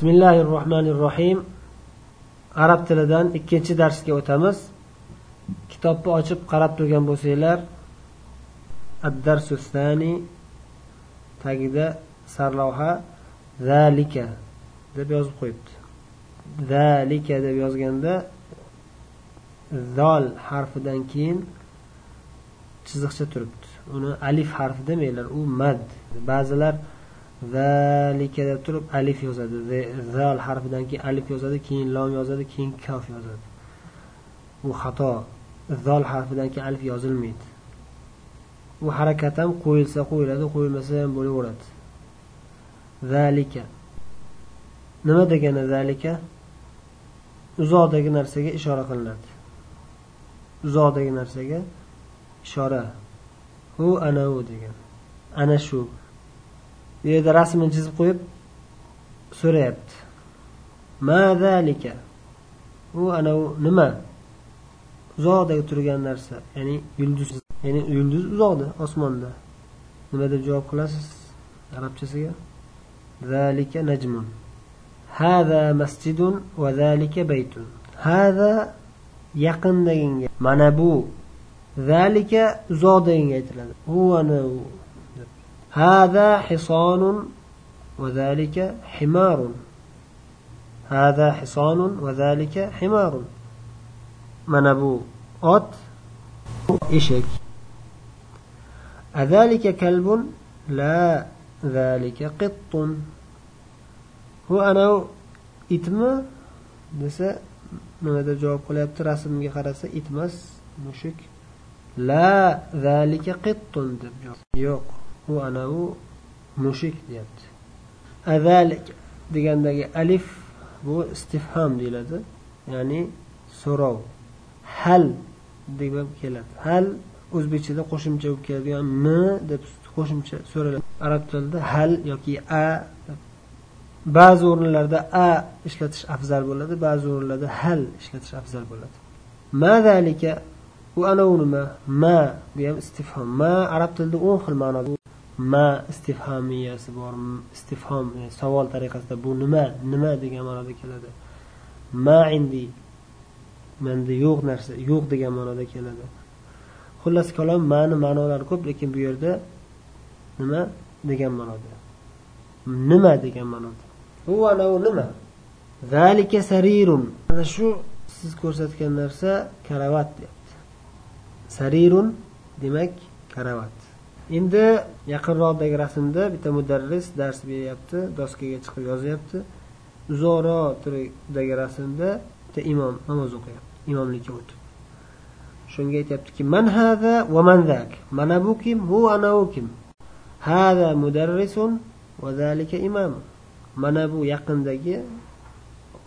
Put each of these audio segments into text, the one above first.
bismillahi rohmanir rohim arab tilidan ikkinchi darsga o'tamiz. Kitobni ochib qarab turgan bo'lsanglar addarsustani tagida sarlavha zalika deb yozib qo'yibdi. Zalika deb yozganda zol harfidan keyin chiziqcha turibdi. Uni alif harfi demanglar u mad. Ba'zilar zalika deb turib alif yozadi. Zal harfidan keyin alif yozadi keyin lom yozadi keyin kaf yozadi. Bu xato. Zol harfidan keyin alif yozilmaydi. U harakat ham qo'yilsa qo'yiladi qo'yilmasa ham bo'laveradi. Zalika. Nima degani zalika? Uzoqdagi narsaga ishora qilinadi. Uzoqdagi narsaga ishora. Hu ana u degan ana shu. Bu yerda rasmini chizib qo'yib so'rayapti. Mazalika u ana u nima? Uzoqdagi turgan narsa ya'ni yulduz. Ya'ni yulduz uzoqda osmonda. Nima deb javob qilasiz arabchasiga? Zalika najmun. Hada masjidun va zalika baytun. Hada yaqindaganga mana bu. Zalika uzoqdaganga aytiladi. U ana u. هذا حصان وذلك حمار هذا حصان وذلك حمار من أبو أوت إشك أذلك كلب لا ذلك قط هو أنا itmi desa nimada javob qilyapti rasmga qarasa itmas mushuk la zalika qittun deb yo'q u anavi mushik mushuk deyapti. Azalik degandagi alif bu istifham deyiladi ya'ni so'rov. Hal deb ham keladi. Hal o'zbekchada qo'shimcha bo'lib keladigan m deb qo'shimcha so'raladi. Arab tilida hal yoki a. Ba'zi o'rinlarda a ishlatish afzal bo'ladi ba'zi o'rinlarda hal ishlatish afzal bo'ladi. Mazalika u anavi nima? Ma bu ham istifhom ma arab tilida o'n xil ma'noda ma istifhamiyasi bor istifhom e, savol tariqasida bu nima nima degan ma'noda keladi. Ma indi manda yo'q narsa yo'q degan ma'noda keladi. Xullas kalom ma'ni ma'nolari ko'p lekin bu yerda nima degan ma'noda? Nima degan ma'noda? U anavi nima? Zalika sarirun. Ana shu siz ko'rsatgan narsa karavat deyapti. Sarirun demak karavat endi yaqinroqdagi rasmda bitta mudarris dars beryapti doskaga chiqib yozyapti. Uzoqroqdagi rasmda bitta imom namoz o'qiyapti imomlikka o'tib shunga aytyaptiki man hada va man zak mana bu kim bu ana u kim? Hada mudarrisun va zalika imom mana bu yaqindagi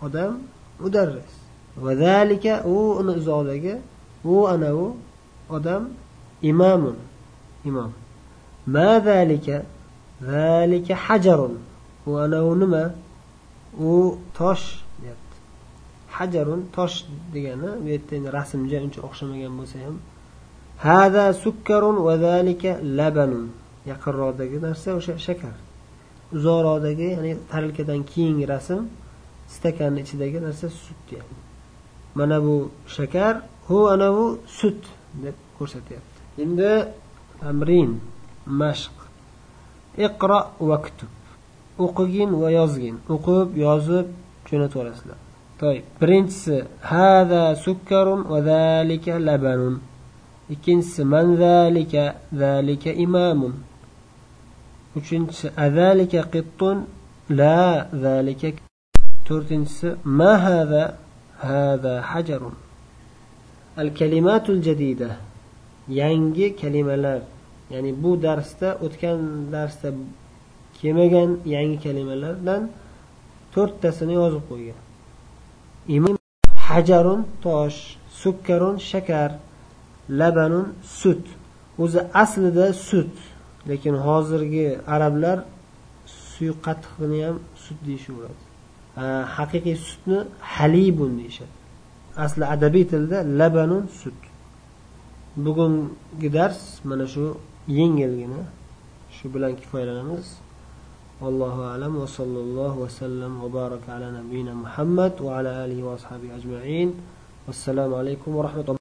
odam mudarris va zalika u uni uzoqdagi u ana u odam imamun imom. Ma zalika zalika hajarun. U ana u nima u tosh deyapti. Hajarun tosh degani bu yerda endi rasmga uncha o'xshamagan bo'lsa ham. Hada sukkarun va zalika labanun. Yaqinroqdagi narsa o'sha shakar. Uzoqroqdagi ya'ni tarelkadan keyingi rasm stakanni ichidagi narsa sut yani mana bu shakar hu ana bu sut deb ko'rsatyapti. Endi tamrin. Mashq. Iqro va kutub. O'qigin va yozgin. O'qib yozib jo'natib yuborasizlar birinchisi hada sukkarun va zalika labanun. Ikkinchisi man zalika zalika imamun. Uchinchisi azalika qittun la zalika to'rtinchisi ma hada hada hajarun. Al kalimatul jadida. Yangi kalimalar. Ya'ni bu darsda o'tgan darsda kelmagan yangi kalimalardan to'rttasini yozib qo'ygan. Imom hajarun tosh sukkarun shakar labanun sut. O'zi aslida sut lekin hozirgi arablar suyuq ham sut deyishaveradi haqiqiy sutni halibun deyishadi. Asli adabiy tilda labanun sut. Bugungi dars mana shu yengilgina shu bilan kifoyalanamiz. Allohu alam va sallallohu vasallam va baraka ala nabiyina muhammad va ala alihi va ashabihi ajmain. Vassalomu alaykum va rahmatulloh.